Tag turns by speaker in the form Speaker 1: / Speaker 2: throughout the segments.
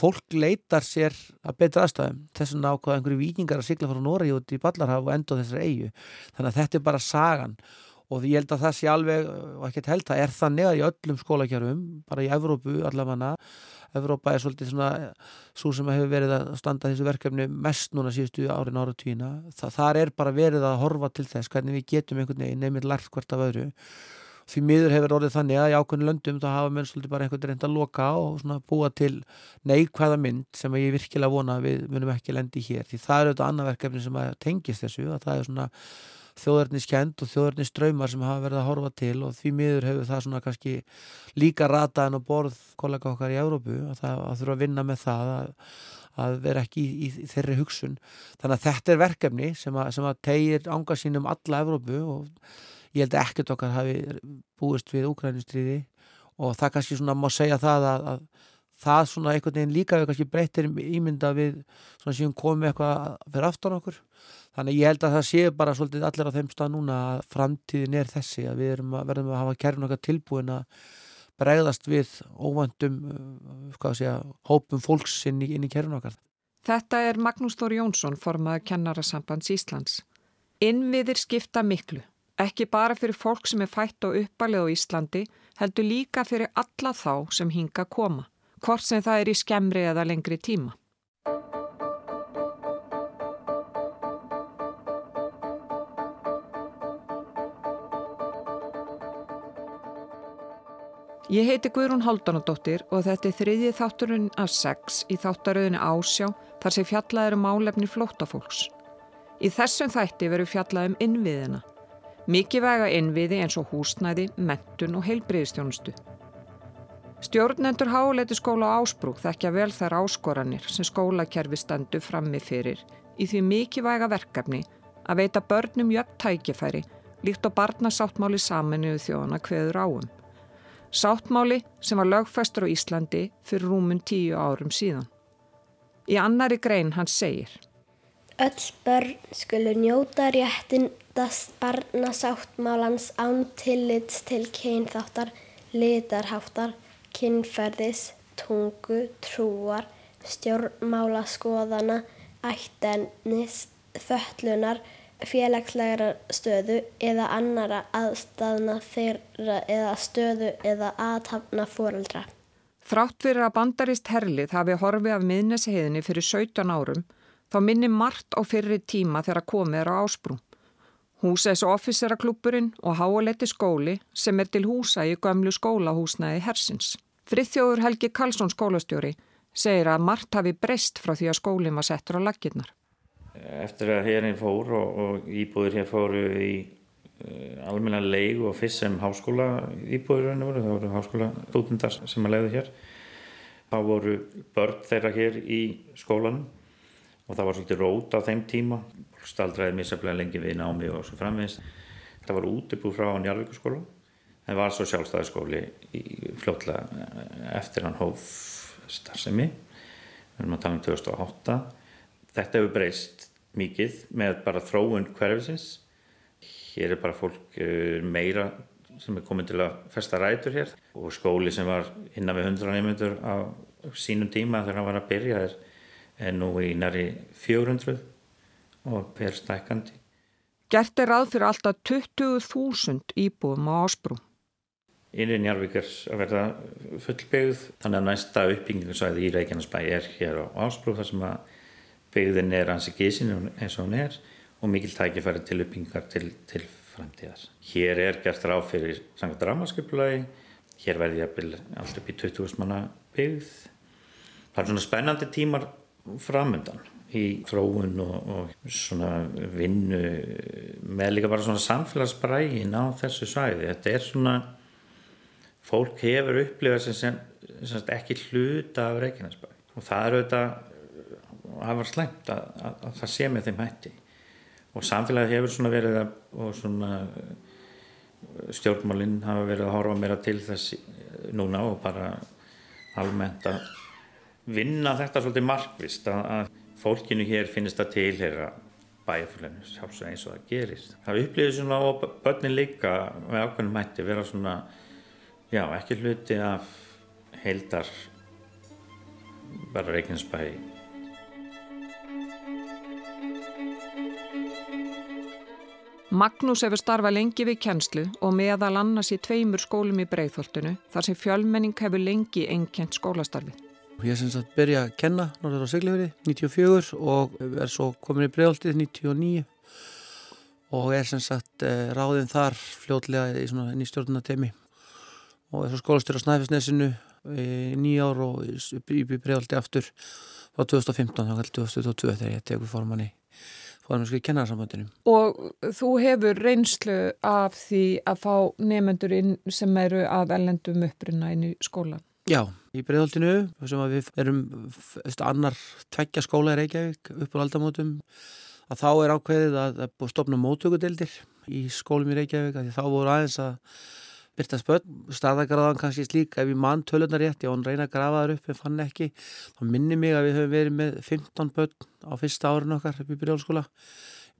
Speaker 1: fólk leitar sér að betra aðstæðum. Þess að nákvæða einhverju vikingar að sigla frá Nóri út í Ballarhaf og enda á þessari eigu þannig að þetta er bara sagan. Og ég held að það sé alveg, og ekkert held það er það neða í öllum skólakjörfum bara í Evrópu allavega Evrópa er svolítið svona svo sem hefur verið að standa þessu verkefni mest núna síðustu árin ára tvína Þa, þar er bara verið að horfa til þess hvernig við getum einhvern veginn nefnir lært hvert af öðru því miður hefur orðið þannig að í ákveðinu löndum þá hafa menn svolítið bara einhvern veginn að loka og búa til neikvæða mynd sem ég virkilega vona við munum ekki lendi hér. Því það er auðvitað annað verkefni sem tengist þessu að það er svona þjóðarniskend og þjóðarnisströymar sem hafa verið að horfa til og því miður hefur það svona kannski líka rataðan á borð kollega okkar í Európu að það að þurfa að vinna með það að, að vera ekki í, í, í þeirri hugsun. Þannig að þetta er verkefni sem að, sem að tegir ánga sínum alla Európu og ég held ekkert okkar hafi búist við Úkrænustriði og það kannski svona má segja það að, að það svona einhvern veginn líka við kannski breytir ímynda við svona síðan komið eitthvað fyrir aftan okkur þannig ég held að það sé bara svolítið allir á þeim stað núna að framtíðin er þessi að við að, verðum að hafa kærun okkar tilbúin að bregðast við óvandum uh, segja, hópum fólks inn í, í kærun okkar.
Speaker 2: Þetta er Magnús Þóri Jónsson formaður kennarasambands Íslands. Innviðir skipta miklu, ekki bara fyrir fólk sem er fætt og uppalið á Íslandi, heldur líka fyrir alla þá sem hinga koma, hvort sem það er í skemmri eða lengri tíma. Ég heiti Guðrún Haldunadóttir og þetta er þriðji þátturinn af sex í þáttaröðinni Ásjá þar sem fjallaður um málefni flóttafólks. Í þessum þætti veru fjallaðum innviðina. Mikið vega innviði eins og húsnæði, mentun og heilbriðistjónustu. Stjórnendur háleiti skóla Ásbrúk þekkja vel þær áskoranir sem skólakerfi standu frammi fyrir í því mikið vega verkefni að veita börnum jöfn tækifæri líkt á barnasáttmáli saminuðu þjóðana hveður áum. Sáttmáli sem var lögfæstur á Íslandi fyrir rúmun tíu árum síðan. Í annari grein hans segir
Speaker 3: Öll börn skulu njóta réttindast barnasáttmálans án tillits til kynþáttar, litarháttar, kynferðis, tungu, trúar, stjórnmálaskoðana, ættennis, þöllunar, félagslegra stöðu eða annara aðstæðna þeirra eða stöðu eða aðtapna fóreldra.
Speaker 2: Þrátt fyrir að bandarist herlið hafi horfið af miðnesheiðinni fyrir 17 árum þá minni margt á fyrir tíma þegar komið er á ásprú. Húsæs officeraklúpurinn og háaletti skóli sem er til húsa í gömlu skólahúsnaði hersins. Friðþjóður Helgi Karlsson skólastjóri segir að margt hafi breyst frá því að skólinn var settur á laginnar
Speaker 4: eftir að hérinn fór og, og íbúður hér fóru í uh, almenna leig og fyrst sem háskóla íbúður voru, það voru háskóla stúdendar sem að leiði hér. Þá voru börn þeirra hér í skólanum og það var svolítið rót á þeim tíma staldræði misaflega lengi við námi og svo framvegist það var útibú frá Njarvíkurskóla en var svo sjálfstæðarskóli fljótlega eftir hann hóf starfsemi. Við erum að tala um 2008 þetta hefur breyst mikið með bara þróun hverfisins. Hér er bara fólk eh, meira sem er komið til að festa rætur hér. Og skóli sem var innan við 100 nefndur á sínum tíma þegar hann var að byrja er nú í næri 400 og per stækandi
Speaker 2: Gert er ráð fyrir alltaf 20.000 íbúum á Ásbrú
Speaker 4: Innri Njarvík er að verða fullbyggð þannig að næsta uppbyggingarsvæði í Reykjanesbæ er hér á Ásbrú þar sem að byggðin er hansi gísin eins og hún er og mikil tækifæri til uppbyggingar til, til framtíðar. Hér er gert ráð fyrir sangat rámaskipulagi, hér verði ég alltaf upp í 20.000 manna byggð. Það er svona spennandi tímar framöndan í þróun og, og svona vinnu með líka bara svona samfélagsbrægin á þessu svæði. Þetta er svona, fólk hefur upplifað sem, sem, sem ekki hluta af Reykjanesbæ og það eru þetta það var slæmt að, að, að það sé með þeim hætti og samfélagi hefur svona verið að, og svona stjórnmálinn hafa verið að horfa meira til þess núna og bara almennt að vinna þetta svolítið markvist að fólkinu hér finnist að tilhera bæjarfélaginu sjálfsög eins og það gerist. Það upplýðir svona og börnin líka með ákveðnum mætti vera svona, já ekki hluti af heildar bara Reykjanesbæ
Speaker 2: Magnús hefur starfað lengi við kennslu og meðal annars í tveimur skólum í Breitholtinu þar sem fjölmenning hefur lengi einkent skólastarfi.
Speaker 1: Ég sem sagt byrja að kenna náttúrulega á Siglifjörði 94 og er svo komin í Breitholtið 99 og er sem sagt eh, ráðinn þar fljótlega í, svona, í stjórnartemi og er svo skólastjóra á Snæfisnesinu í nýja ár og í Breitholtið aftur frá 2015 þá kall 2022 þegar ég tekur formannsku í kennarsamöndinu.
Speaker 2: Og þú hefur reynslu af því að fá nefnendur inn sem eru af ellendum uppruna inn í skólan?
Speaker 1: Já, í Breitholtinu sem við erum annar tveggja skóla í Reykjavík upp á aldamótum að þá er ákveðið að, að stopna móttökudeildir í skólum í Reykjavík að þá voru aðeins að byrta spöld, staðagraðan kannski slík ef ég mann tölunar rétt, ég án reyna að grafa þar upp en fann ekki, þá minni mig að við höfum verið með 15 börn á fyrsta árun okkar upp í byrjálskóla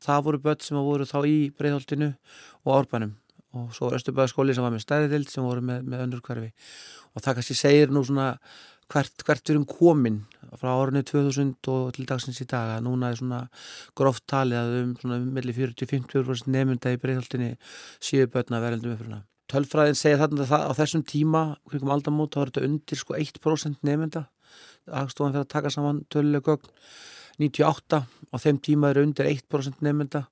Speaker 1: það voru börn sem voru þá í breyðholtinu og árbænum og svo var Östubæðaskóli sem var með stæðidild sem voru með, með önnur hverfi. Og það kannski segir nú svona hvert, hvert við erum komin frá árunni 2000 og til dagsins í dag að núna er svona gróft talið að um svona melli 40-50% nefnda í breyðholtinu síðu börna verðendum uppfyrir tölfræðin segja þarna að á þessum tíma kringum aldamót þá er þetta undir sko 1% nefnda aðstofan fyrir að taka saman tölulega gögn 98 á þeim tíma eru undir 1% nefnda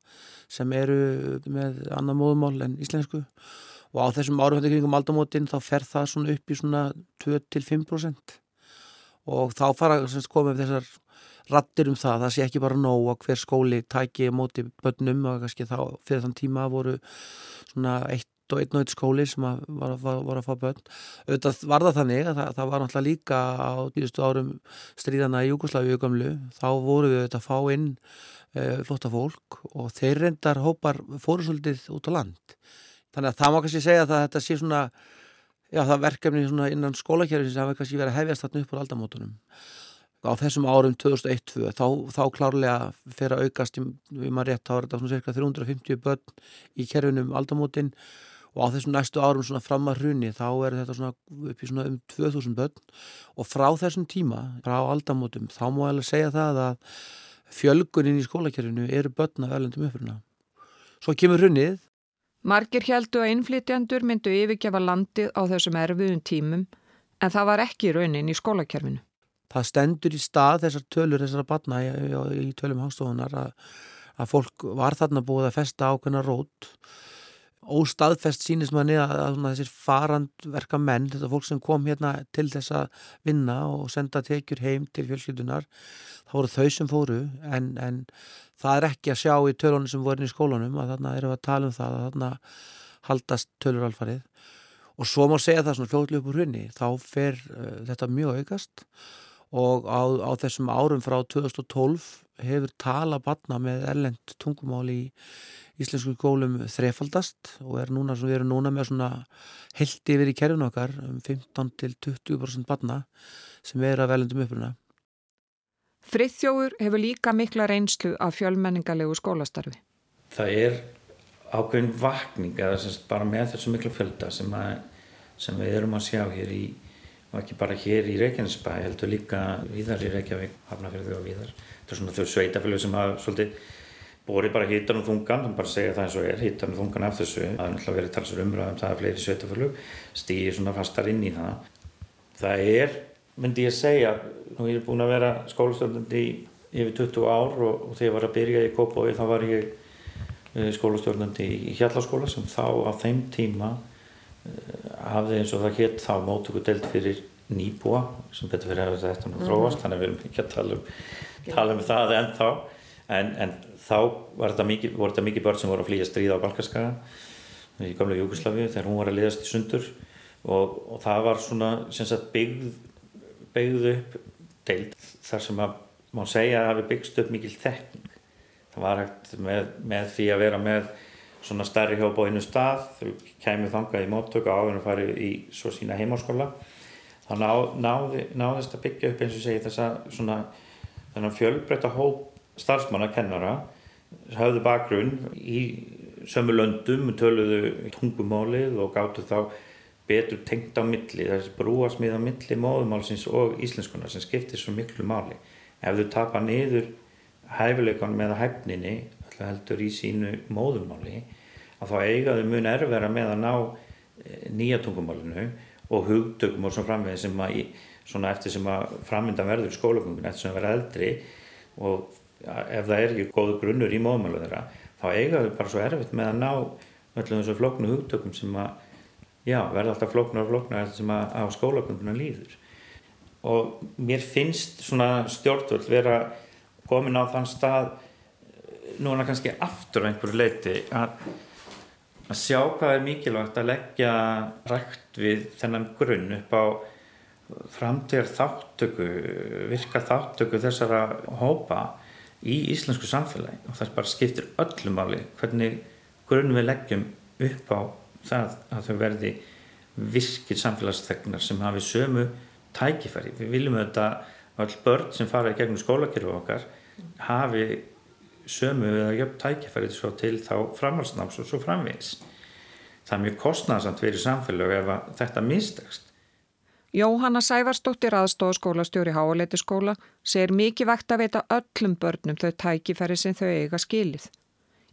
Speaker 1: sem eru með annar móðumál en íslensku. Og á þessum árum kringum aldamótin þá fer það svona upp í svona 2-5% og þá fara koma með þessar rattir um það, það sé ekki bara nóg að hver skóli tæki móti börnum og kannski þá fyrir þann tíma voru svona eitt og einn og einn skóli sem var, var, var að fá börn. Auðvitað var það þannig að það, það var náttúrulega líka á tíustu árum stríðana í Júkoslavíu gamlu þá voru við auðvitað að fá inn e, flotta fólk og þeir reyndar hópar fóru svolítið út á land. Þannig að það má kannski segja að þetta sé svona já það verkefni innan skólakerfins sem hafa kannski verið að hefjast þarna upp á aldamótunum. Á þessum árum 2001-2002 þá, þá klárlega fyrir að aukast við maður rétt er þetta svona cirka 350 börn í kerfinum aldamótin og á þessum næstu árum svona fram að hrunni þá er þetta svona upp í svona um 2000 börn og frá þessum tíma, frá aldamótum, þá má ég alveg segja það að fjölgunin í skólakerfinu eru börn af öllendum uppruna. Svo kemur hrunnið.
Speaker 2: Margir heldu að innflytjandur myndu yfirgefa landið á þessum erfiðum tímum en það var ekki raunin í skólakerfinu.
Speaker 1: Það stendur í stað þessar tölur, þessara barna í, í tölum hangstofunar að, að fólk var þarna búið að festa ákveðna rót óstaðfest sínist manni að, að, þessir farandverka menn, þetta fólk sem kom hérna til þess að vinna og senda tekjur heim til fjölskyldunar þá voru þau sem fóru en, en það er ekki að sjá í tölunum sem voru í skólanum að þarna við að tala um það að þarna haldast töluralfarið og svo má segja það svona fljóðlega upp úr hunni þá fer uh, þetta mjög aukast og á, á þessum árum frá 2012 hefur tala batna með erlend tungumál í íslensku skólum þrefaldast og er núna, við erum núna með svona held yfir í kerfinu okkar um 15-20% barna sem er að velendum uppruna.
Speaker 2: Friðþjóður hefur líka mikla reynslu af fjölmenningarlegu skólastarfi.
Speaker 4: Það er ákveðin vakning eða semst bara með þessu miklu fjölda sem, að, sem við erum að sjá hér í og ekki bara hér í Reykjanesbæ heldur líka viðar í Reykjavík, Hafnarfjörðu og viðar. Það er svona þau sveitafjölu sem hafa svolítið borið bara hítan og þungan, þannig bara segja það eins og er, hítan og þungan af þessu. Það er náttúrulega verið talsur umræðum, það er fleiri sveitafölug, stýðir svona fastar inn í það. Það er, myndi ég segja, nú ég er búin að vera skólastjórnandi yfir 20 ár og, og þegar ég var að byrja í Kópói þá var ég uh, skólastjórnandi í Hjallaskóla sem þá á þeim tíma uh, hafði eins og það hétt þá mótöku delt fyrir nýbúa sem betur fyrir að þetta nú þróast, mm þannig að við erum ekki að tala um, tala um það ennþá. En, en þá þetta mikið, voru þetta mikið börn sem voru að flýja stríða á Balkarskaga í gamla Júkoslavi þegar hún var að liðast í sundur. Og, og það var svona byggð, byggð upp deild þar sem að má segja að hafi byggst upp mikil þekking. Það var hægt með, með því að vera með svona stærri hjópa á einu stað þau kemur þangað í móttöku á en farið í svo sína heimáskóla þá ná, náði, náðist að byggja upp eins og segja þess að svona fjölbreytta hóp starfsmanna, kennara hafðu bakgrunn í sömu löndum töluðu tungumálið og gáttu þá betur tengt á milli, þessi brúasmið á milli móðumálsins og íslenskunar sem skiptir svo miklu máli. Ef þú tapar niður hæfileikonum eða hæfninni, alltaf heldur í sínu móðumáli, að þá eigaðu mun erfvera með að ná eh, nýja tungumálinu og hugtökum og svona framvegið sem að, svona eftir sem að framvindan verður í skólagöngun eftir sem að vera eldri og ef það er ekki góðu grunnur í móðumálu þeirra, þá eigaðu bara svo erfitt með að ná öllum þessu floknu hugtökum sem að já, verða alltaf flóknar og flóknar sem að á skólagönduna líður. Og mér finnst svona stjórnvöld vera komin á þann stað núna kannski aftur á einhverju leiti að, að sjá hvað er mikilvægt að leggja rægt við þennan grunn upp á framtíðar þáttöku virka þáttöku þessara hópa í íslensku samfélagi og það bara skiptir öllum áli hvernig grunn við leggjum upp á það að þau verði virkir samfélagsþegnar sem hafi sömu tækifæri. Við viljum auðvitað all börn sem fara í gegnum skólakerfu okkar hafi sömu eða jöfn tækifæri til þá framhalsnáms og svo framvegis. Það er mjög kostnæðsamt fyrir samfélag ef þetta mistakst.
Speaker 2: Jóhanna Sævarsdóttir aðstofaskólastjóri Háaleiti skóla segir mikið vekt að veita öllum börnum þau tækifæri sem þau eiga skilið.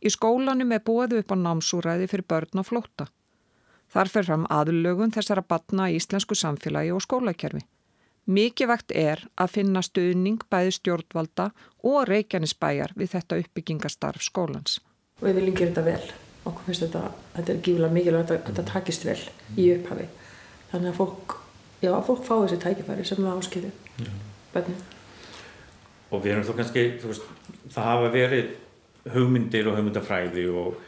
Speaker 2: Í skólanum er búið upp á námsúræði fyrir börn og flóta. Þar fer fram aðlögun þessara batna í íslensku samfélagi og skólakerfi. Mikilvægt er að finna stuðning bæði stjórnvalda og reykjanisbæjar við þetta uppbyggingastarf skólans.
Speaker 5: Og við viljum gera þetta vel. Okkur finnst þetta, þetta er gífulega mikilvægt að þetta takist vel í upphafi. Þannig að fólk, já, fólk fá þessi tækifæri sem það áskilir bönni.
Speaker 4: Og við erum þó kannski, þú veist, það hafa verið hugmyndir og hugmyndafræði og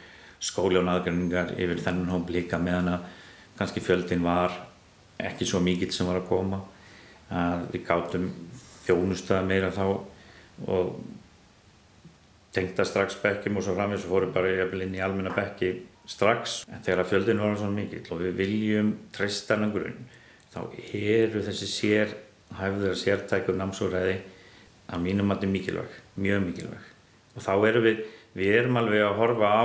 Speaker 4: skóli og naðgræningar yfir þennan hóp líka meðan að kannski fjöldin var ekki svo mikill sem var að koma að við gátum þjónustöða meira þá og tengta strax bekkjum og svo framins og fórum bara inn í almenna bekki strax. En þegar að fjöldin var svona mikill og við viljum treysta hennar grunn þá eru þessi sér hæfður að sértækur námsóræði að mínum að þetta er mikilvæg, mjög mikilvæg. Og þá erum við, við erum alveg að horfa á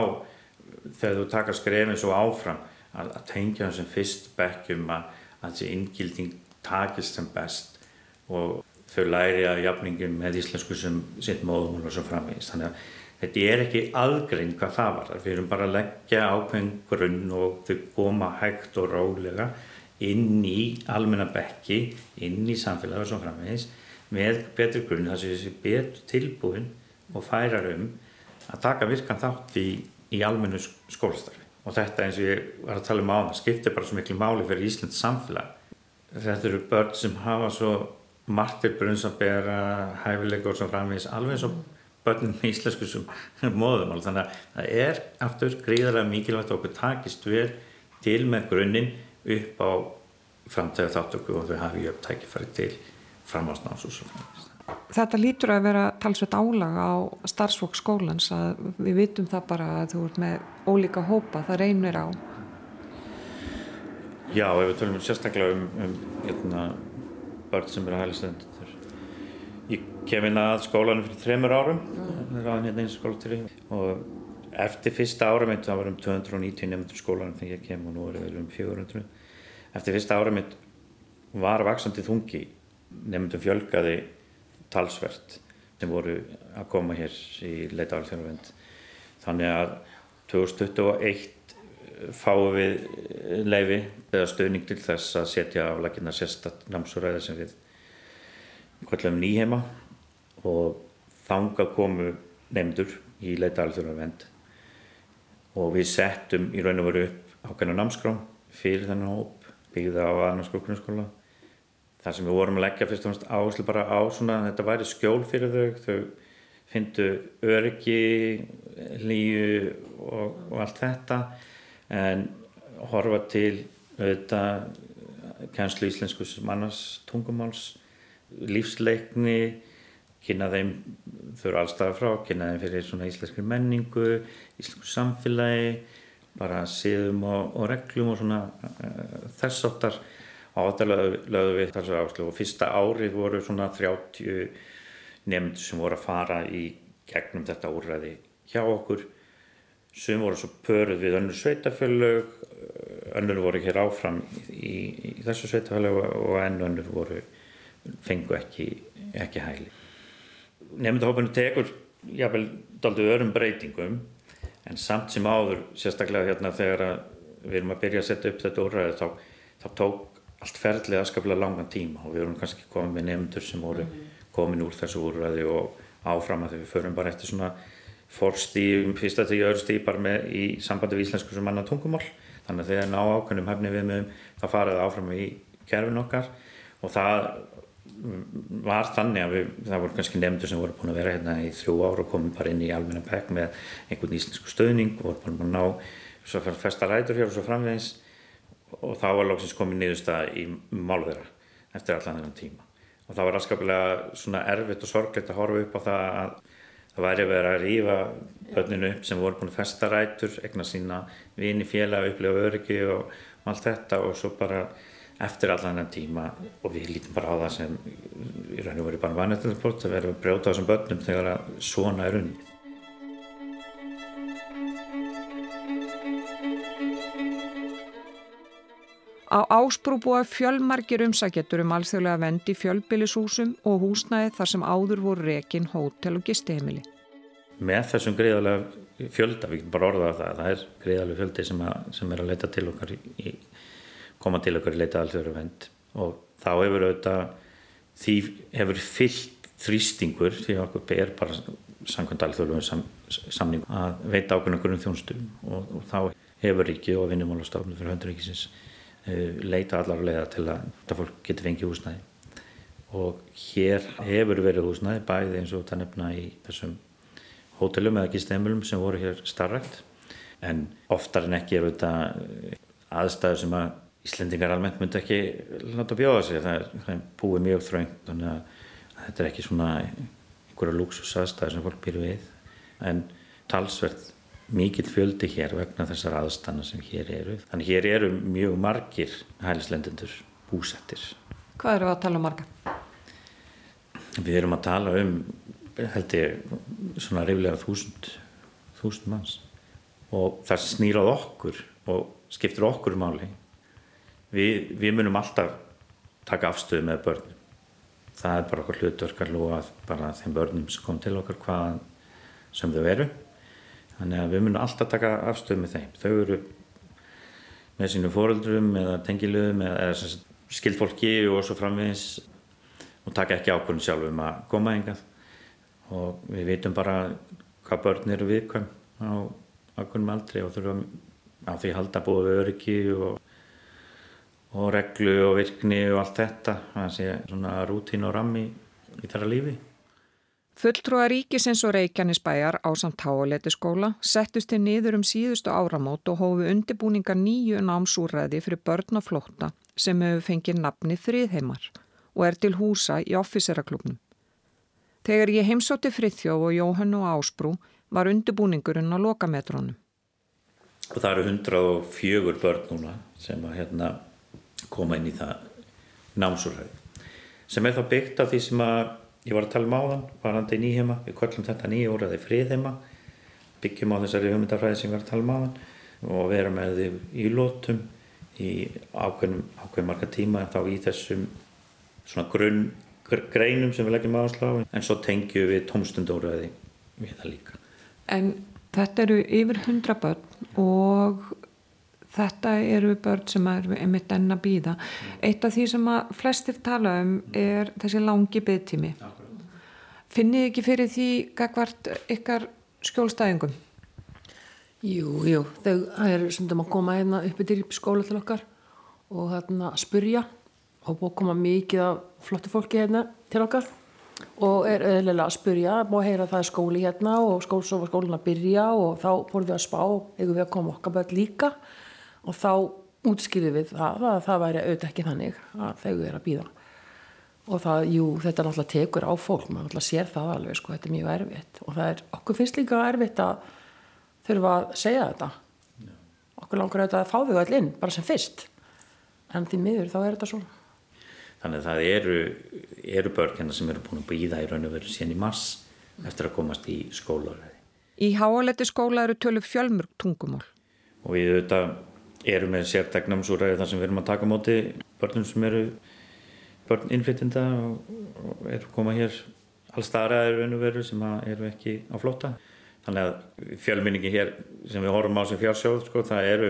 Speaker 4: þegar þú taka skrefin svo áfram að, að tengja þessum fyrst bekkjum að, að þessi inngilding takist sem best og þau læri að jafningum með íslensku sem sitt móðumál og svo framvegist þannig að þetta er ekki aðgrein hvað það var við erum bara að leggja ákveðin grunn og þau koma hægt og rálega inn í almenna bekki inn í samfélagi og svo framvegist með betri grunn þar sem þessi betur tilbúin og færar um að taka virkan þátt í í almennu skólastarfi. Og þetta eins og ég var að tala um á það skiptir bara svo miklu máli fyrir Íslands samfélag þetta eru börn sem hafa svo margir brunns að bera hæfileika og svo framvegis alveg eins og börnum í íslensku sem móðum þannig að það er aftur gríðarlega mikilvægt okkur takist vel til með grunninn upp á framtæðu þáttöku og þau hafi upp tækifæri til framhásnáms og svo framvegis
Speaker 2: Þetta lítur að vera talsveit álag á starfsfólk skólans að við vitum það bara að þú ert með ólíka hópa, það reynir á.
Speaker 4: Já, ef við tölum sérstaklega um, um hérna, börn sem eru að hælisleðendur. Ég kem inn að skólanum fyrir þreymur árum, er aðeins hérna eins skóla til því og eftir fyrsta ára mitt, það var um 290 nefndur skólanum þegar ég kem og nú er það um 400. Eftir fyrsta ára mitt var vaksandi þungi, nefndum fjölgaði talsvert sem voru að koma hér í leita alþjóðarvend þannig að 2021 fáum við leifi eða stöðning til þess að setja laginna sérstatt námsúræði sem við kvöldum nýhema og þanga komu nefndur í leita alþjóðarvend og við settum í raun og veru upp ákveðna námskrám fyrir þennan hóp byggða á aðnarskóla grunnskóla. Það sem við vorum að leggja fyrst og fyrst áherslu bara á svona þetta væri skjól fyrir þau þau fyndu örgi líu og, og allt þetta en horfa til auðvitað kænslu íslensku sem annars tungumáls lífsleikni kynna þeim þau eru allstað frá, kynna þeim fyrir svona íslenskri menningu íslensku samfélagi bara síðum og, og reglum og svona uh, og þetta lögðu við þessar áslug og fyrsta árið voru svona 30 nefnd sem voru að fara í gegnum þetta úrræði hjá okkur Sum voru svo pöruð við önnur sveitafjölög, önnur voru hér áfram í, í þessu sveitafjölög og enn önnur voru, fengu ekki, ekki hæli. Nefndahópinu tekur jáfnvel daldu örum breytingum en samt sem áður, sérstaklega hérna þegar við erum að byrja að setja upp þetta úrræði þá, þá tók allt ferðlega aðskaplega langan tíma og við vorum kannski komið með nefndur sem voru komin úr þessu úrræði og áfram að við förum bara eftir svona fórstíum, fyrsta til með í sambandi við íslensku sem manna tungumál. Þannig að þegar ná ákveðnum hefni við með það farið áfram í kerfin okkar. Og það var þannig að við, það voru kannski nefndur sem voru búin að vera hérna í þrjú ára og komið bara inn í almenna pekk með einhvern íslensku stöðning og voru búin að ná svo fyrir festa rætur hér og svo framvegins og þá var lóksins komið niðurstað í málverða eftir allan þennan tíma. Og það var raskapilega svona erfitt og sorgleitt að horfa upp á það að það væri verið að rýfa börninu upp sem voru búin að festa rætur, egna sína vini félag, upplifa öryggi og allt þetta og svo bara eftir allan þennan tíma og við lítum bara á það sem í raun og veru bara vanettinsbort að vera að brjóta þessum börnum þegar að svona er unni.
Speaker 2: Á ásprú búa fjölmargir umsækjetur um alþjóðlega vend í fjölbillishúsum og húsnæði þar sem áður voru rekin, hótel og gistiheimili.
Speaker 4: Með þessum greiðarlega fjölda, við getum bara orðað það, það er greiðarlega fjöldi sem, að, sem er að leita til okkar í, koma til okkar í leita alþjóðlega vend og þá hefur auðvitað, því hefur fyllt þrýstingur því okkur ber bara samkvæmt alþjóðlega sam, samning að veita ákveðna grunn þjónstum og, og þá hefur ríki og vinnumálastofnum fyrir hönduríkisins leita allar leiða til að þetta fólk getur fengið húsnæði. Og hér hefur verið húsnæði bæði eins og þetta nefna í þessum hótelum eða gísteimulum sem voru hér starrækt en oftar en ekki er þetta aðstæður sem að Íslendingar almennt myndi ekki láta bjóða sig. Það er, það búið mjög þröngt þannig að þetta er ekki svona einhverja luxus aðstæður sem fólk býr við. En talsvert mikill fjöldi hér vegna þessar aðstanna sem hér eru. Þannig hér eru mjög margir hælislendendur búsettir.
Speaker 2: Hvað eru að tala um marga?
Speaker 4: Við erum að tala um, held ég, svona reyflega þúsund, þúsund manns og það snýrað okkur og skiptir okkur máli. Við, við munum alltaf taka afstöðu með börnum. Það er bara okkur hlutverkar lúa bara þeim börnum sem kom til okkar hvað sem þau eru þannig að við munum alltaf taka afstöð með þeim. Þau eru með sínu fóreldrum eða tengiluðum eða skildfólki og svo framvegis og taka ekki ákvörðin sjálf um að koma engað og við vitum bara hvað börn eru viðkvæm á ákvörðum aldrei og þurfum á því halda búið við öryggi og, og reglu og virkni og allt þetta. Það sé svona rútín og rammi í þeirra lífi
Speaker 2: Fulltrúa ríkisins og Reykjanesbæjar á samt háaleitiskóla settust til niður um síðustu áramót og hófu undibúninga nýju námsúræði fyrir börn og flótta sem hefur fengið nafni þriðheimar og er til húsa í offiseraklubnum. Þegar ég heimsótti Frithjóf og Jóhann og Ásbrú var undibúningurinn á lokametrónum.
Speaker 4: Það eru 104 börn núna sem hérna koma inn í það námsúræði sem er þá byggt af því sem að ég var að tala um áðan, varandi nýhema við kvöllum þetta nýja úrraði friðheima. Byggjum á þessari hugmyndafræði sem ég var að tala um áðan og vera með þið í lótum í ákveðnum ákveðum marga tíma þá í þessum svona grunn greinum sem við leggjum áherslu á. En svo tengjum við tómstundóraði við það líka.
Speaker 2: En þetta eru yfir hundra börn og þetta eru börn sem eru einmitt enn að býða. Eitt af því sem að flestir tala um er þessi langi byggtími. Finnið ekki fyrir því gagvart ykkar skjólstæðingum?
Speaker 5: Jú, jú, þau er sem að koma hérna upp í skóla til okkar og hérna spurja og búið að koma mikið af flottu fólki hérna til okkar og er öðlega að spurja, búið að heyra að það er skóli hérna og skól, svo var skólinn að byrja og þá fórum við að spá, eigum við að koma okkar börn líka og þá útskýðum við það að það væri auðvitað ekki þannig að þau eru að býða og það, jú, þetta náttúrulega tekur á fólk maður náttúrulega sér það alveg, sko, þetta er mjög erfitt. Og það er, okkur finnst líka erfitt að þurfa að segja þetta. Já. okkur langar auðvitað að fá þau allir inn bara sem fyrst. En því miður þá er þetta svona
Speaker 4: Þannig að það eru, eru börn hérna sem eru búin að býða í raun og veru síðan í mars eftir að komast í skóla
Speaker 2: Í háaletti skóla eru tölur fjölmörg tungumál.
Speaker 4: Og við auðvitað erum með sérteknámsúræði þar sem við erum að taka móti börnum sem eru börn innflyttinda og, og eru koma hér allstaraðir raun og veru sem eru ekki á flóta. Þannig að fjölminningi hér sem við horfum á sem fjársjóð, sko, það eru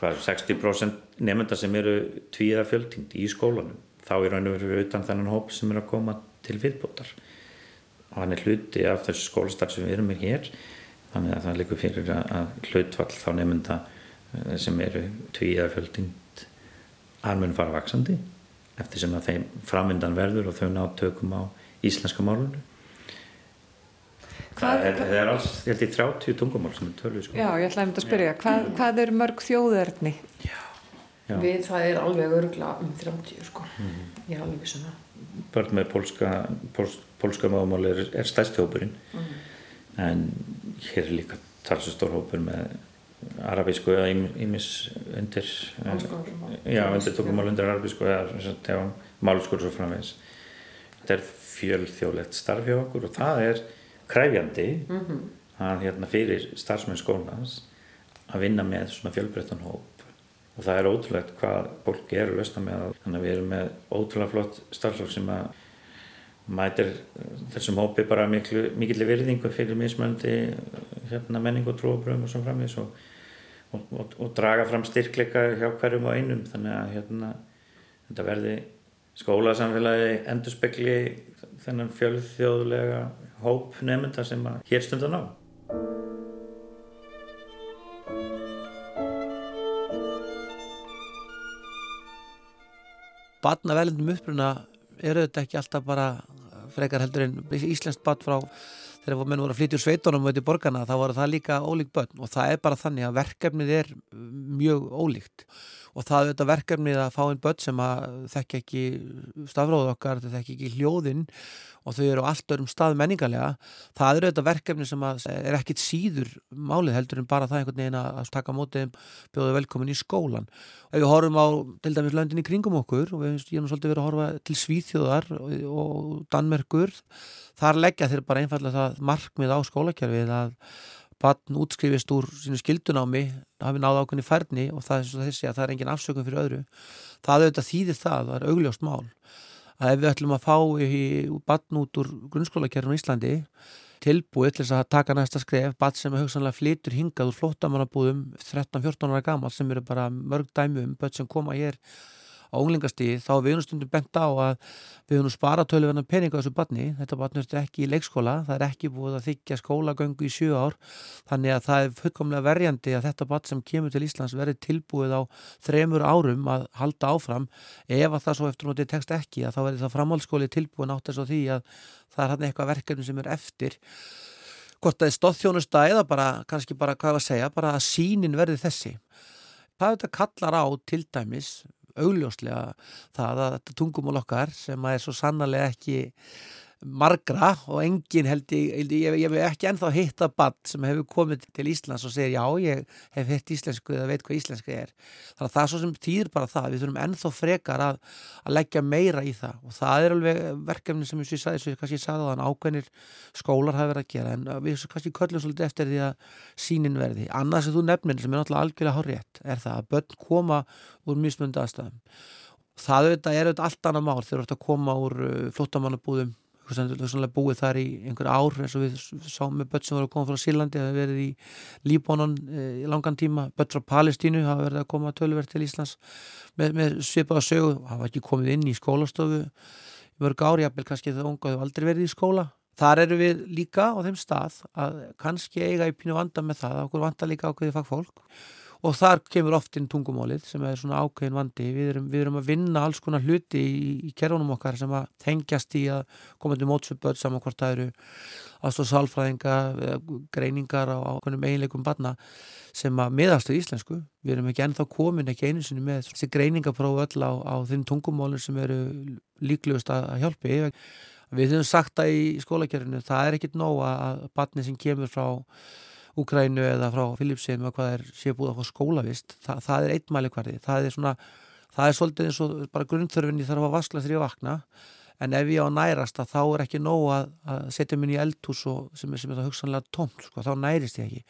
Speaker 4: hvað, 60% nefnda sem eru tvíða fjöldingd í skólanum. Þá er raun og veru utan þennan hóp sem er að koma til viðbótar. Og hann er hluti af þessu skólastar sem við erum með hér. Þannig að það likur fyrir að hlutfall þá nefnda sem eru tvíða fjöldingd að mun fara vaksandi eftir sem að þeim framvindan verður og þau ná tökum á íslenska málunum. Það er, það er alls, ég held ég, 30 tungumál sem er tölvi sko.
Speaker 2: Já, ég ætlaði um þetta að spyrja, hvað, hvað er mörg þjóðverðni?
Speaker 4: Já.
Speaker 5: Við það er alveg örgla um 30 sko, mm. ég er alveg vissun það.
Speaker 4: Börn með pólska, póls, pólska mámáli er, er stærsti hópurinn, mm. en hér er líka talsastór hópur með arabísku eða ímis undir, já, undir tungumál undir arabísku eða málskur svo framvegs. Þetta er fjölþjóðlegt starf hjá okkur og það er kræfjandi mm -hmm. að hérna fyrir starfsmenn skólans að vinna með svona fjölbreyttan hóp og það er ótrúlegt hvað fólk er að lösta með þannig að við erum með ótrúlega flott starfsfólk sem að mætir þessum hópi bara miklu mikillir virðingu fyrir mismöndi hérna, menning og trúabröðum og svona framins og, og, og, og draga fram styrkleika hjá hverjum og einum þannig að hérna, þetta verði skólasamfélagi endurspegli þennan fjölþjóðlega hóp nefnda sem að hér stundan á.
Speaker 1: Badnavelindum uppruna eru þetta ekki alltaf bara frekar heldur en íslenskt bad frá þegar menn voru að flytja úr sveitunum og í borgarna þá voru það líka ólíkt börn. Og það er bara þannig að verkefnið er mjög ólíkt. Og það er þetta verkefnið að fá einn börn sem að þekk ekki stafróðu okkar, þekk ekki hljóðinn og þau eru á allt örum stað menningarlega það eru þetta verkefni sem er ekkit síður málið heldur en bara það einhvern veginn að taka mótið bjóðu velkomin í skólan ef við horfum á til dæmis löndin í kringum okkur og við erum svolítið verið að horfa til Svíþjóðar og Danmerkur þar leggja þeir bara einfallega það markmið á skólakerfið að barn útskrifist úr sínu skildunámi hafi náða ákveðni færni og það er þessi að það er engin afsökun fyrir öðru. Það auðvitað þýðir það, það að ef við ætlum að fá í barn út úr grunnskólakerfinu í Íslandi tilbúið til þess að taka næsta skref barn sem hugsanlega flytur hingað úr flottamannabúðum 13-14 ára gammal sem eru bara mörg dæmi um börn sem koma hér á unglingastíði þá við einu stundum bent á að við erum spara töluverna peninga þessu barni. Þetta barni er ekki í leikskóla það er ekki búið að þykja skólagöngu í sjö ár. Þannig að það er fullkomlega verjandi að þetta barn sem kemur til Íslands verði tilbúið á þremur árum að halda áfram. Ef að það svo eftir náttúrulega tekst ekki að þá verði það framhaldsskóli tilbúin átt þess að því að það er hann eitthvað verkefni sem er eftir. Hvort það er stóðþjónusta eða bara kannski bara hvað að segja, bara að sínin verði þessi. Það þetta kallar á til dæmis augljóslega það að þetta tungumál okkar sem er svo sannarlega ekki margra og engin held ég, ég, ég hef ekki ennþá hitta bann sem hefur komið til Íslands og segir já ég hef hitt íslensku eða veit hvað íslensku er. Þannig að það er svo sem týr bara það við þurfum ennþá frekar að, að leggja meira í það. Og það er alveg verkefni sem ég sem ég kannski sagði á þann ákveðnir skólar hafi verið að gera en við kannski köllum svolítið eftir því að sínin verði. Annað sem þú nefnir sem er náttúrulega algjörlega horrið er það að börn koma úr mismundu aðstæðum. Það er auðvitað allt annað mál þegar þú ert að koma úr uh, flottamannabúðum búið þar í einhver ár eins og við sáum með börn sem voru að koma frá Sílandi hefur verið í Líbónon e, í langan tíma, börn frá Palestínu hafa verið að koma tölverð til Íslands með, með svipaða sögu, hafa ekki komið inn í skólastofu í mörg ári, jafnvel kannski það unga hefur aldrei verið í skóla. Þar eru við líka á þeim stað að kannski eiga í pínu vanda með það, okkur vanda líka ákveði fagfólk og þar kemur oft inn tungumálið sem er svona ákveðin vandi. Við erum, við erum að vinna alls konar hluti í, í kerfunum okkar sem að tengjast í að koma til mótsöpöld saman hvort það eru aðstofsálfræðinga greiningar á ákveðnum eiginleikum barna sem að miðast á íslensku. Við erum ekki ennþá komin ekki einu sinni með þessi greiningapróf öll á, á þinn tungumálinn sem eru líklegust að hjálpi. Við höfum sagt það í skólakerfinu það er ekkit nóg að barni sem kemur frá Úkrænu eða frá Filipsinu og hvað er séu búið að fá skólavist Þa, það er eitt mælikvarði. Það er svona, það er svolítið eins og bara grunnþörfinni þarf að vaskla þegar ég vakna. En ef ég á nærast að þá er ekki nóg að, að setja minn í eldhús sem, er, sem er það hugsanlega tómt sko, þá nærist ég ekki.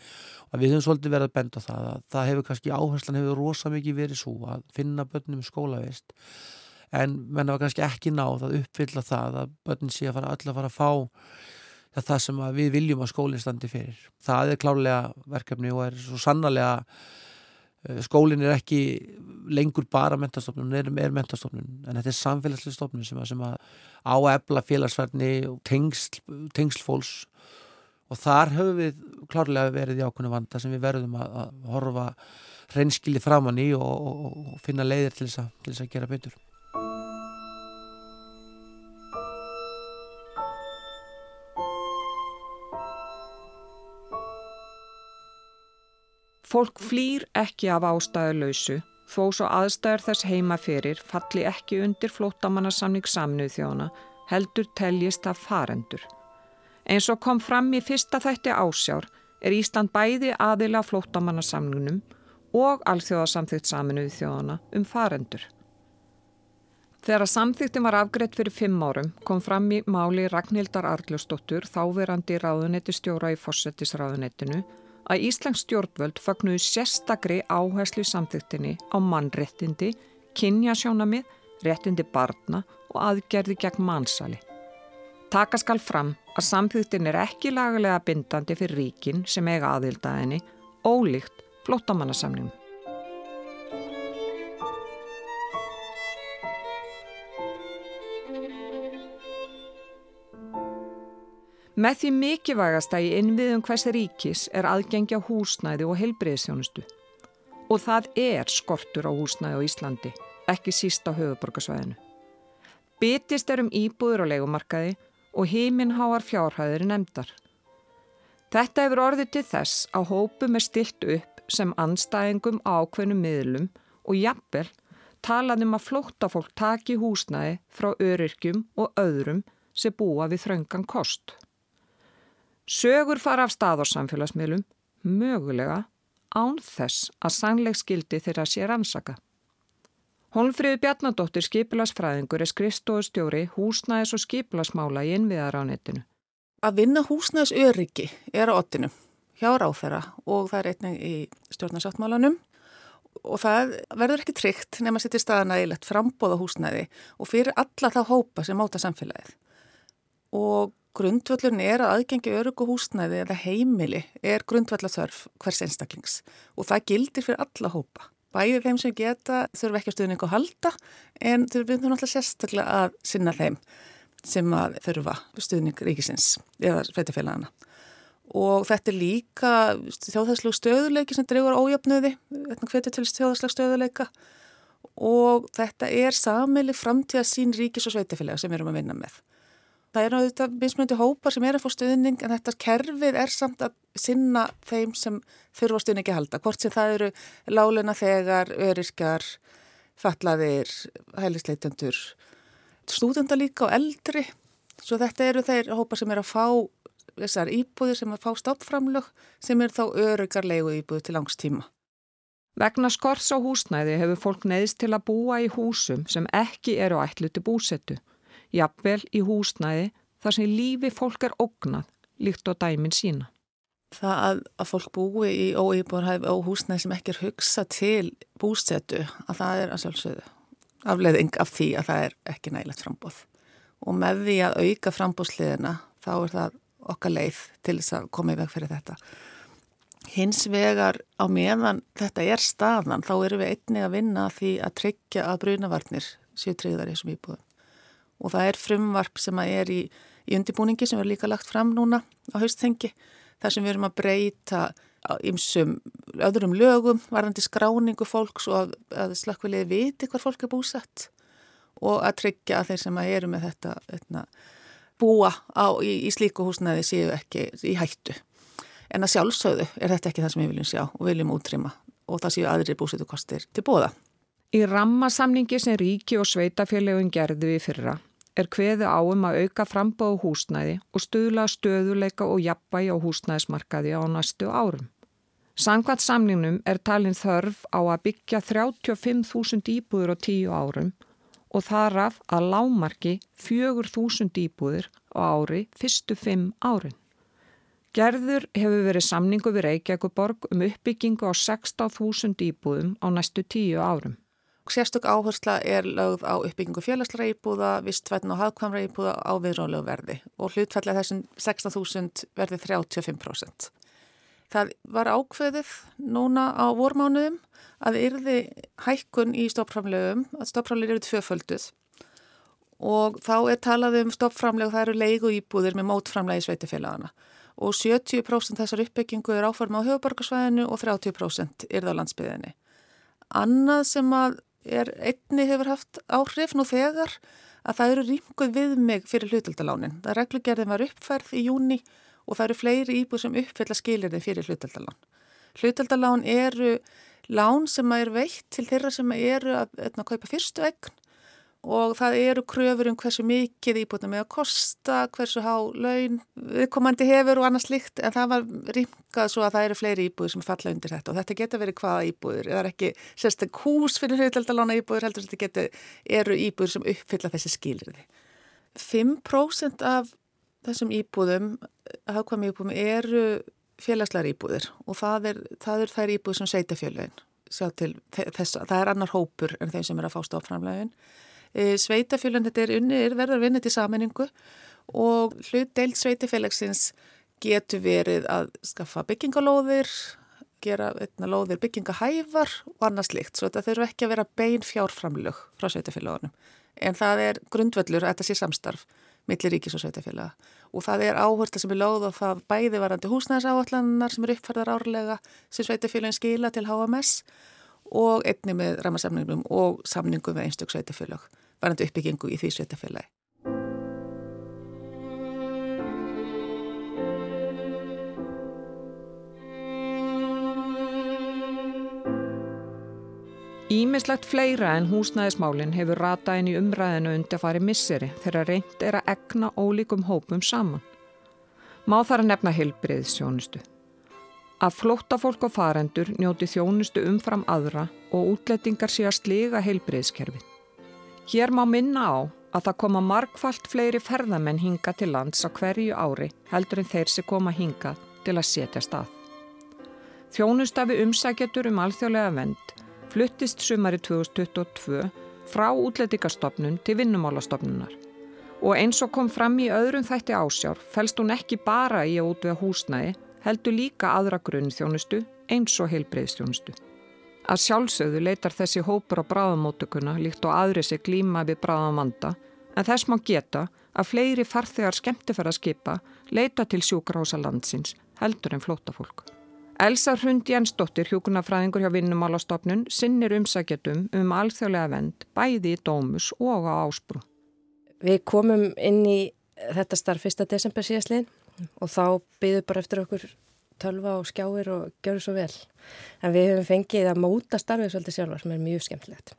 Speaker 1: Og við höfum svolítið verið að benda á það að það hefur kannski áherslan hefur rosa mikið verið svo að finna börnum skólavist. En menn hafa kannski ekki náð að uppfylla það að börnin sé að fara öll að fara að fá það sem við viljum að skólinn standi fyrir. Það er klálega verkefni og er svo sannarlega Eh, skólinn er ekki lengur bara mentastofnun, er, er mentastofnun en þetta er samfélagslega stofnun sem að, sem að áefla félagsfærni og tengsl, tengslfólks og þar höfum við klárlega verið í ákveðinu vanda sem við verðum að, að horfa reynskili framann í og, og, og finna leiðir til þess, að, til þess að gera betur
Speaker 2: Fólk flýr ekki af ástæðuleysu þó svo aðstæður þess heima fyrir falli ekki undir flótamannasamning saminuð þjóna heldur teljist af farendur. Eins og kom fram í fyrsta þætti ásjár er Ísland bæði aðila flótamannasamningnum og alþjóðasamþygt saminuð þjóna um farendur. Þegar samþyktin var afgreitt fyrir fimm árum kom fram í máli Ragnhildar Arljósdóttur þáverandi ráðunetti stjóra í fósettisráðunettinu að Íslands stjórnvöld fagnuðu sérstakri áherslu samþyktinni á mannrettindi, kynjasjónamið, rettindi barna og aðgerði gegn mannsali. Taka skal fram að samþyktin er ekki lagalega bindandi fyrir ríkin sem eiga aðildaðinni, ólíkt flótamannasamningum. Með því mikilvægasta í innviðum hvers ríkis er aðgengja húsnæði og heilbreyðsjónustu. Og það er skortur á húsnæði á Íslandi, ekki síst á höfuborgarsvæðinu. Bitist er um íbúður á leikumarkaði og heiminháar fjárhæður nefndar. Þetta hefur orðið til þess að hópum er stilt upp sem anstæðingum ákveðnum miðlum og jafnvel talaðum að flóttafólk taki húsnæði frá öryrkjum og öðrum sem búa við þröngan kost. Sögur fara af stað á samfélagsmiðlum, mögulega án þess að sannleik skildi þeirra sé rannsaka. Holmfríði Bjarnadóttir skipilasfræðingur er skrifstofustjóri húsnæðis og skipilasmála í innviðaránetinu.
Speaker 6: Að vinna húsnæðis öryggi er á ottinu hjá ráþæra og það er einnig í stjórnarsáttmálanum og það verður ekki tryggt nema að setja staðana í lett frambóða húsnæði og fyrir alla þá hópa sem áta samfélagið. Og Grundvöllun er að aðgengi örugu húsnæði eða heimili er grundvallathörf hvers einstaklings og það gildir fyrir alla hópa. Bæði þeim sem geta þurfa ekki að stuðningu að halda en þurfum við náttúrulega sérstaklega að sinna þeim sem að þurfa stuðning ríkisins eða sveitafélagana. Og þetta er líka þjóðhæðslegu stöðuleiki sem dreygur ójöfnuði, hvernig til þjóðhæðslega stöðuleika og þetta er samili framtíða sín ríkis og sveitafélaga sem við erum að vinna með. Það er náttúrulega mismunandi hópar sem er að fá stuðning en þetta kerfið er samt að sinna þeim sem þurfa stuðningi að halda. Hvort sem það eru láluna þegar, öryrkjar, fallaðir, hælisleitendur, stúdenda líka og eldri. Svo þetta eru þeir hópar sem er að fá þessar íbúðir sem að fá stoppframlög sem er þá öryrkjar leigu íbúð til langstíma.
Speaker 2: Vegna skors á húsnæði hefur fólk neðist til að búa í húsum sem ekki eru ætluti búsettu jafnvel í húsnæði þar sem lífi fólk er ógnað líkt á dæmin sína.
Speaker 6: Það að, að fólk búi í óýbúrhæfi og húsnæði sem ekki er hugsa til búsettu að það er að sjálfsögðu afleiðing af því að það er ekki nægilegt frambóð og með því að auka frambóðsliðina þá er það okkar leið til þess að koma í veg fyrir þetta. Hins vegar á meðan þetta er staðan þá erum við einnig að vinna því að tryggja að brunavarnir séu tryggðar í þessum íbúðum og það er frumvarp sem er í, í undirbúningi sem er líka lagt fram núna á haustþengi þar sem við erum að breyta ymsum öðrum lögum varðandi skráningu fólks og að, að slakkulegði viti hvar fólk er búsett og að tryggja að þeir sem að eru með þetta eitna, búa á, í, í slíku húsnaði séu ekki í hættu. En að sjálfsögðu er þetta ekki það sem við viljum sjá og viljum útrýma og það séu aðri búsetu kostir til bóða.
Speaker 2: Í rammasamningi sem ríki og sveitafélögum gerði við fyrra er hveðu áum að auka frambóðu húsnæði og stuðla stöðuleika og jafnvægi á húsnæðismarkaði á næstu árum. Sangvært samningnum er talin þörf á að byggja 35.000 íbúður á tíu árum og þaraf að lámarki 4.000 íbúðir á ári fyrstu fimm árin. Gerður hefur verið samningu við Reykjavíkuborg um uppbyggingu á 16.000 íbúðum á næstu tíu árum.
Speaker 6: Sérstök áhersla er lögð á uppbyggingu félagslega íbúða, vistvættin og hafðkvamra íbúða á viðrónlegu verði og hlutfallega þessum 16.000 verði 35%. Það var ákveðið núna á vormánuðum að yrði hækkun í stoppframlegum, að stoppframlegum eru tvöfölduð og þá er talað um stoppframleg og það eru leigu íbúðir með mótframlegi sveitifélagana og 70% þessar uppbyggingu er áforma á höfuborgarsvæðinu og 30% er það landsbyðinni. Annað sem að er einni hefur haft áhrif nú þegar að það eru rýmkuð við mig fyrir hlutaldalánin. Það reglugerðin var uppfærð í júni og það eru fleiri íbúð sem uppfylla skilirði fyrir hlutaldalán. Hlutaldalán eru lán sem er veitt til þeirra sem eru að, að, að kaupa fyrstu egn og það eru kröfur um hversu mikið íbúðna með að kosta, hversu há laun viðkomandi hefur og annars líkt en það var rýmkað svo að það eru fleiri íbúður sem falla undir þetta. Og þetta getur verið hvaða íbúður það er ekki sérstaklega hús fyrir hlutaldalana íbúður heldur þetta getur, eru íbúður sem uppfylla þessi skilirði 5% af þessum íbúðum hafðkvæmi íbúðum eru félagslegar íbúður og það er, það er þær íbúður sem seita fjölögin það er annar hópur en þeim sem er að fá stofnframlegin E, sveitafélagin þetta er unni, er verður að vinna til saminningu og hlutdeild sveitafélagsins getur verið að skaffa byggingalóðir, gera eitna, lóðir byggingahævar og annars líkt. Svo þetta þurfu ekki að vera bein fjárframlög frá sveitafélagunum. En það er grundvöllur að þetta sé samstarf millir ríkis og sveitafélaga. Og það er áhersla sem er lóð og það bæði varandi húsnæðisáallannar sem eru uppfærðar árlega sem sveitafélagin skila til HMS og einni með ramasamningum og samningum með einstaklega sveitafélag varandi uppbyggingu í því sveitafélagi.
Speaker 2: Ímislegt fleira en húsnæðismálinn hefur ratað inn í umræðinu undir að fari misseri þegar reynd er að egna ólíkum hópum saman. Má þar að nefna heilbreyðsjónustu. Að flótta fólk og farendur njóti þjónustu umfram aðra og útlettingar sé að sliga heilbreyðskerfið. Hér má minna á að það koma margfalt fleiri ferðamenn hinga til lands á hverju ári heldur en þeir sem koma hinga til að setja stað. Þjónustafi umsækjatur um alþjóðlega vend fluttist sumari 2022 frá útlætikastofnun til vinnumálastofnunar og eins og kom fram í öðrum þætti ásjár fælst hún ekki bara í að útvega húsnæði heldur líka aðra grunn þjónustu eins og heilbreyðstjónustu. Að sjálfsögðu leitar þessi hópur á bráðamótökuna líkt og aðri sig glíma við bráðamanda en þess má geta að fleiri farþegar skemmtifæraskipa leita til sjúkrása landsins heldur en flótafólk. Elsa Hrund Jensdóttir, hjókunafræðingur hjá Vinnumálastofnun, sinnir umsækjatum um alþjóðlega vend bæði í Dómus og á Ásbrú.
Speaker 7: Við komum inn í þetta starf 1. desember síðastlinn og þá byggðu bara eftir okkur tölva og skjáir og gjör svo vel. En við höfum fengið að móta starfið svolítið sjálfar sem er mjög skemmtilegt.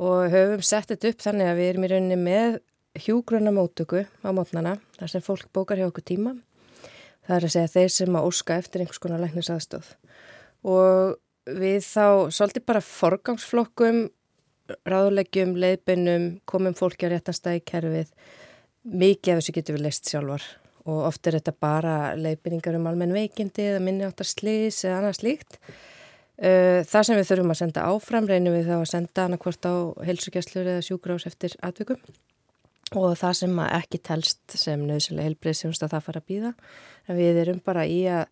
Speaker 7: Og höfum sett þetta upp þannig að við erum í rauninni með hjúgrunna mótöku á mótnana þar sem fólk bókar hjá okkur tíma. Það er að segja þeir sem að óska eftir einhvers konar læknisaðstóð. Og við þá svolítið bara forgangsflokkum, ráðlegjum, leiðbeinum, komum fólki á réttanstæði kerfið. Mikið af þessu getur við leist sjálfar og oft er þetta bara leifinningar um almenn veikindi eða minni áttar slís eða annað slíkt. Uh, það sem við þurfum að senda áfram reynum við þá að senda annarkvort á helsugjastlur eða sjúgrás eftir atvikum og það sem ekki telst sem nöðsynlega helbreyðsjónst að það fara að býða. En við erum bara í að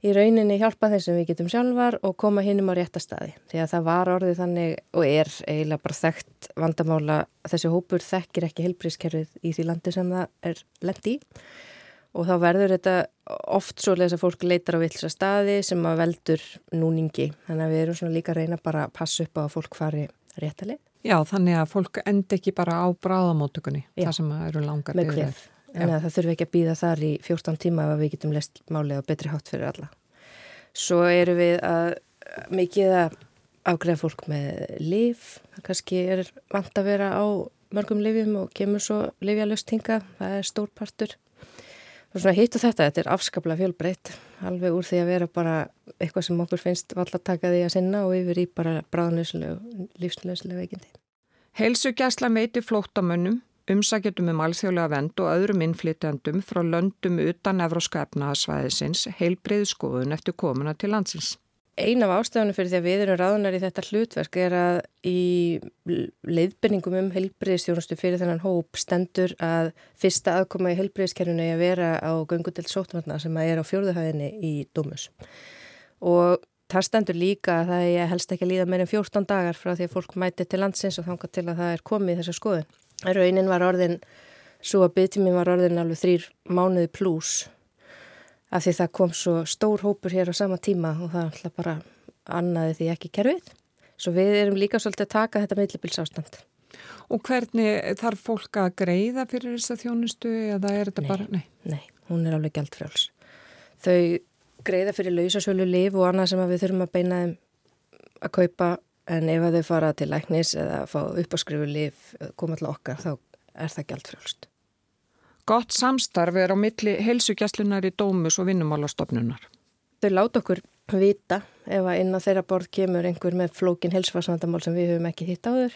Speaker 7: í rauninni hjálpa þeim sem við getum sjálfar og koma hinnum á réttastadi. Því að það var orðið þannig og er eiginlega bara þekkt vandamála þessi hópur þekkir ekki helbreyðskerfið í því landi sem það er lendi í og þá verður þetta oft svo að fólk leitar á villsa staði sem að veldur núningi. Þannig að við erum svona líka að reyna bara að passa upp á að fólk fari réttalið.
Speaker 2: Já, þannig að fólk end ekki bara á bráðamótökunni það sem eru langar
Speaker 7: með hverf, en það þurfi ekki að býða þar í 14 tíma ef við getum lest málið á betri hátt fyrir alla. Svo eru við að mikið að ágreða fólk með liv, það kannski er vant að vera á mörgum livjum og kemur svo livjalust hinga, það er stórpartur Svona hitt og þetta, þetta er afskaplega fjölbreytt, alveg úr því að vera bara eitthvað sem okkur finnst valla taka því að sinna og yfir í bara bráðnöðslega, lífsnöðslega veikindi.
Speaker 2: Heilsugjæsla meiti flóttamönnum, umsækjandum um alþjóðlega vend og öðrum innflytjandum frá löndum utan Evróska efnahagsvæðisins heilbreyðu skoðun eftir komuna til landsins.
Speaker 7: Ein af ástafunum fyrir því að við erum ráðunar í þetta hlutverk er að í leiðbenningum um heilbreyðstjónustu fyrir þennan hóp stendur að fyrsta aðkoma í heilbreyðskerfunu er að vera á göngudelt sótvarna sem að er á fjórðuhæðinni í Dómus. Og það stendur líka að það er helst ekki að líða meirinn 14 dagar frá því að fólk mæti til landsins og þanga til að það er komið í þessa skoðun. Raunin var orðin, svo að byggtíminn var orðin alveg þrýr mánuði pluss af því það kom svo stór hópur hér á sama tíma og það ætla bara annaði því ekki kerfið. Svo við erum líka svolítið að taka þetta millibilsástand.
Speaker 2: Og hvernig þarf fólk að greiða fyrir þessa þjónustu eða er þetta
Speaker 7: nei,
Speaker 2: bara,
Speaker 7: nei? Nei, hún er alveg gælt frjáls. Þau greiða fyrir lausasölu liv og annað sem við þurfum að beina þeim að kaupa en ef þau fara til læknis eða fá uppáskrifu liv koma til okkar þá er það gælt frjálst.
Speaker 2: Gott samstarf er á milli heilsugjastlunar í dómus og vinnumálastofnunar.
Speaker 7: Þau láta okkur vita ef að inn á þeirra borð kemur einhver með flókin helsfarsvandamál sem við höfum ekki hitt á þur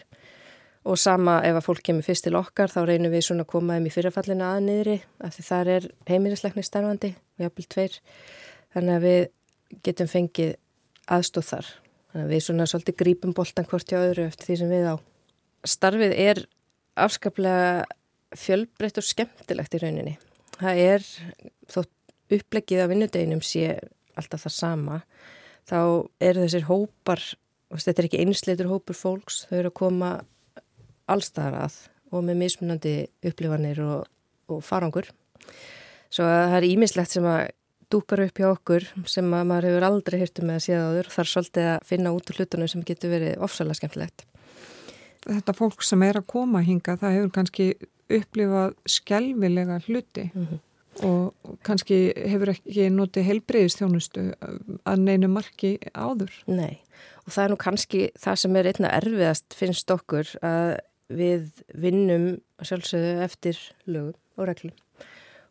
Speaker 7: og sama ef að fólk kemur fyrst til okkar þá reynum við svona að koma þeim í fyrirfallinu aðniðri af því þar er heimilisleikni starfandi og jafnvel tveir þannig að við getum fengið aðstóð þar. Þannig að við svona svolítið grípum boltan hvort hjá öðru eftir því sem við á. Starfið er afskaplega fjölbreytt og skemmtilegt í rauninni. Það er þótt upplegið af vinnudeginum sé alltaf það sama, þá eru þessir hópar, þetta er ekki einsleitur hópur fólks, þau eru að koma allstaðar að og með mismunandi upplifanir og, og farangur. Svo að það er ímislegt sem að dúkar upp hjá okkur sem að maður hefur aldrei hýrtu með að séða áður og þarf svolítið að finna út úr hlutunum sem getur verið ofsalega skemmtilegt.
Speaker 2: Þetta fólk sem er að koma hinga, það hefur kannski upplifað skjálfilega hluti mm -hmm. og kannski hefur ekki notið heilbreyðistjónustu að neinu marki áður.
Speaker 7: Nei, og það er nú kannski það sem er einna erfiðast finnst okkur að við vinnum sjálfsögðu eftir lögum og reglum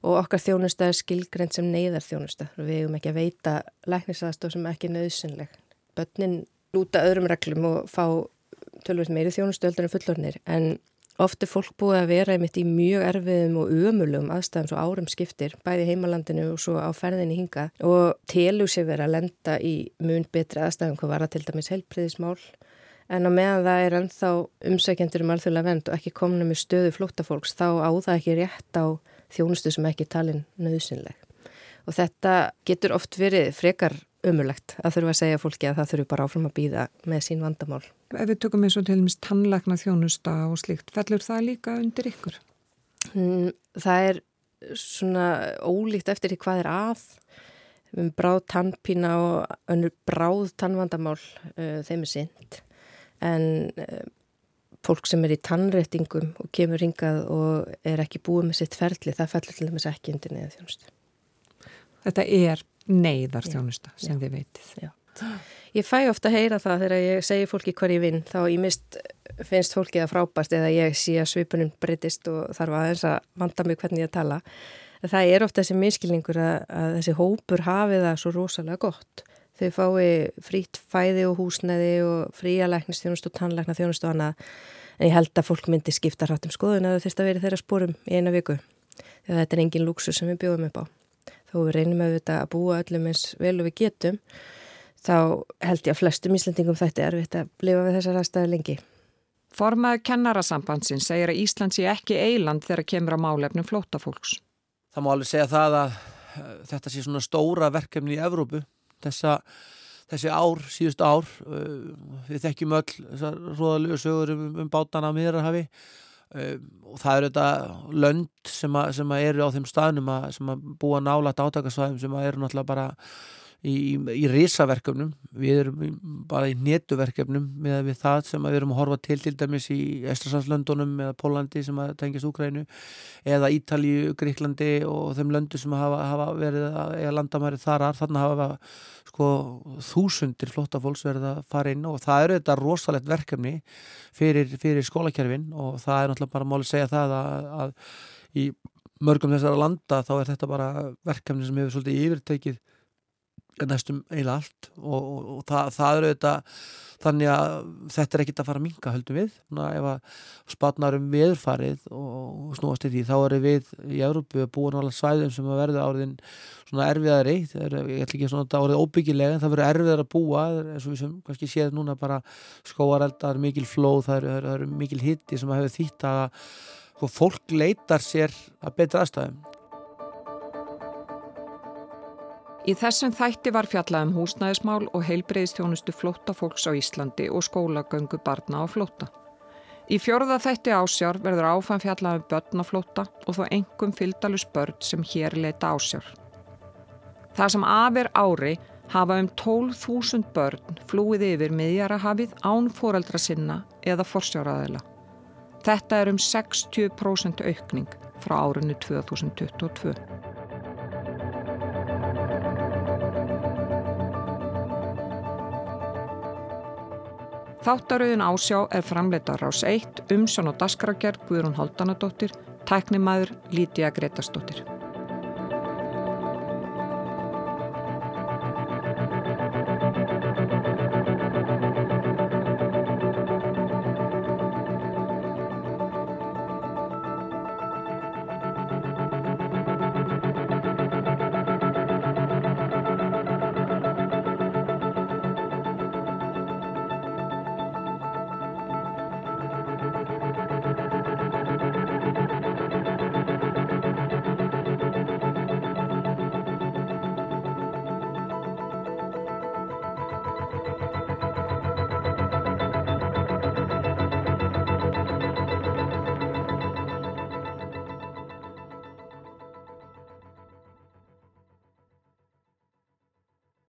Speaker 7: og okkar þjónusta er skilgrend sem neyðar þjónusta. Við hefum ekki að veita læknisaðstof sem ekki nöðsynleg. Bönnin lúta öðrum reglum og fá tölvöld meiri þjónustu öldur en fullornir en Ofti fólk búið að vera einmitt í mjög erfiðum og umulum aðstæðum svo árum skiptir, bæði heimalandinu og svo á ferðinni hinga og telur sér verið að lenda í mun betri aðstæðum hvað var að til dæmis helbriðismál en á meðan það er ennþá umsækjendur um alþjóðlega vend og ekki komna með stöðu flóttafólks þá á það ekki rétt á þjónustu sem ekki talin nöðsynleg. Og þetta getur oft verið frekar umulegt að þurfa að segja fólki að það þurfu bara áfram að býða með sín vandamál.
Speaker 2: Ef við tökum eins og til dæmis tannleikna þjónusta og slikt, fellur það líka undir ykkur?
Speaker 7: Mm, það er svona ólíkt eftir því hvað er að. Bráð tannpína og önnur bráð tannvandamál uh, þeim er synd. En uh, fólk sem er í tannréttingum og kemur ringað og er ekki búið með sitt ferli, það fellur til dæmis ekki undir neða þjónustu.
Speaker 2: Þetta er neyðar þjónusta sem þið veitir.
Speaker 7: Já. Ég fæ ofta að heyra það þegar ég segi fólki hver ég vinn þá ég mist finnst fólki það frábært eða ég sé að svipunum breytist og þarf aðeins að vanda mig hvernig ég tala. Það er ofta þessi miskilningur að, að þessi hópur hafi það svo rosalega gott. Þau fái frít fæði og húsnæði og fría læknistjónust og tannlækna þjónust og annað en ég held að fólk myndi skipta hrátt um skoðun að það þurft að vera þeirra spórum í eina viku. Þegar þetta er engin lúksur sem við bjóðum upp á þó við reynum auðvitað að búa öllum eins vel og við getum þá held ég að flestum íslendingum þetta er erfitt að lifa við þessar aðstæðu lengi.
Speaker 2: Formaður kennarasambansin segir að Ísland sé ekki eiland þegar kemur á málefnum flótafólks.
Speaker 1: Það má alveg segja það að uh, þetta sé svona stóra verkefni í Evrópu. Þessa, þessi ár, síðust ár, uh, við þekkjum öll þessar róðalögu sögur um, um bátana að miðrahafi Um, og það eru þetta lönd sem, að, sem eru á þeim staðnum að, sem búa nálat átakasvæðum sem eru náttúrulega bara í, í, risaverkefnum. Við erum bara í netuverkefnum með það sem við erum að horfa til til dæmis í Estrasanslöndunum eða Pólandi sem að tengjast Úkrænu eða Ítalíu, Gríklandi og þeim löndu sem hafa, hafa verið eða landamæri þarar, þannig hafa sko þúsundir flotta fólks verið að fara inn og það eru þetta rosalegt verkefni fyrir, fyrir skólakerfin og það er náttúrulega bara málið segja það að, að í mörgum þessara landa þá er þetta bara verkefni sem hefur svolítið yfirtekið næstum eiginlega allt og, og, og það, það eru þetta þannig að þetta er ekkit að fara að minga höldum við, Ná, ef að spatnar um viðfarið og snúast í því þá eru við í Európu búin á alveg svæðum sem að verða áriðin svona erfiðari, það er, ég ætla ekki svona að árið óbyggilega, það verður erfiðar að búa eins og við sem kannski séð núna bara skóareldar, mikil flóð, það eru, það eru mikil hitti sem að hefur þýtt að fólk leitar sér að betra aðstæðum
Speaker 2: Í þessum þætti var fjallað um húsnæðismál og heilbreyðstjónustu flótta fólks á Íslandi og skólagöngu barna á flótta. Í fjörða þætti ásjár verður áfam fjallað um börn á flótta og þó engum fylgdalus börn sem hér leita ásjár. Það sem afir ári hafa um 12.000 börn flúið yfir miðjarahafið án foreldra sinna eða forsjáraðila. Þetta er um 60% aukning frá árinu 2022. Þáttarauðin ásjá er framleita rás 1, umsjón og dasgragerð Guðrún Haldanadóttir, tæknimaður Lítiða Gretastóttir.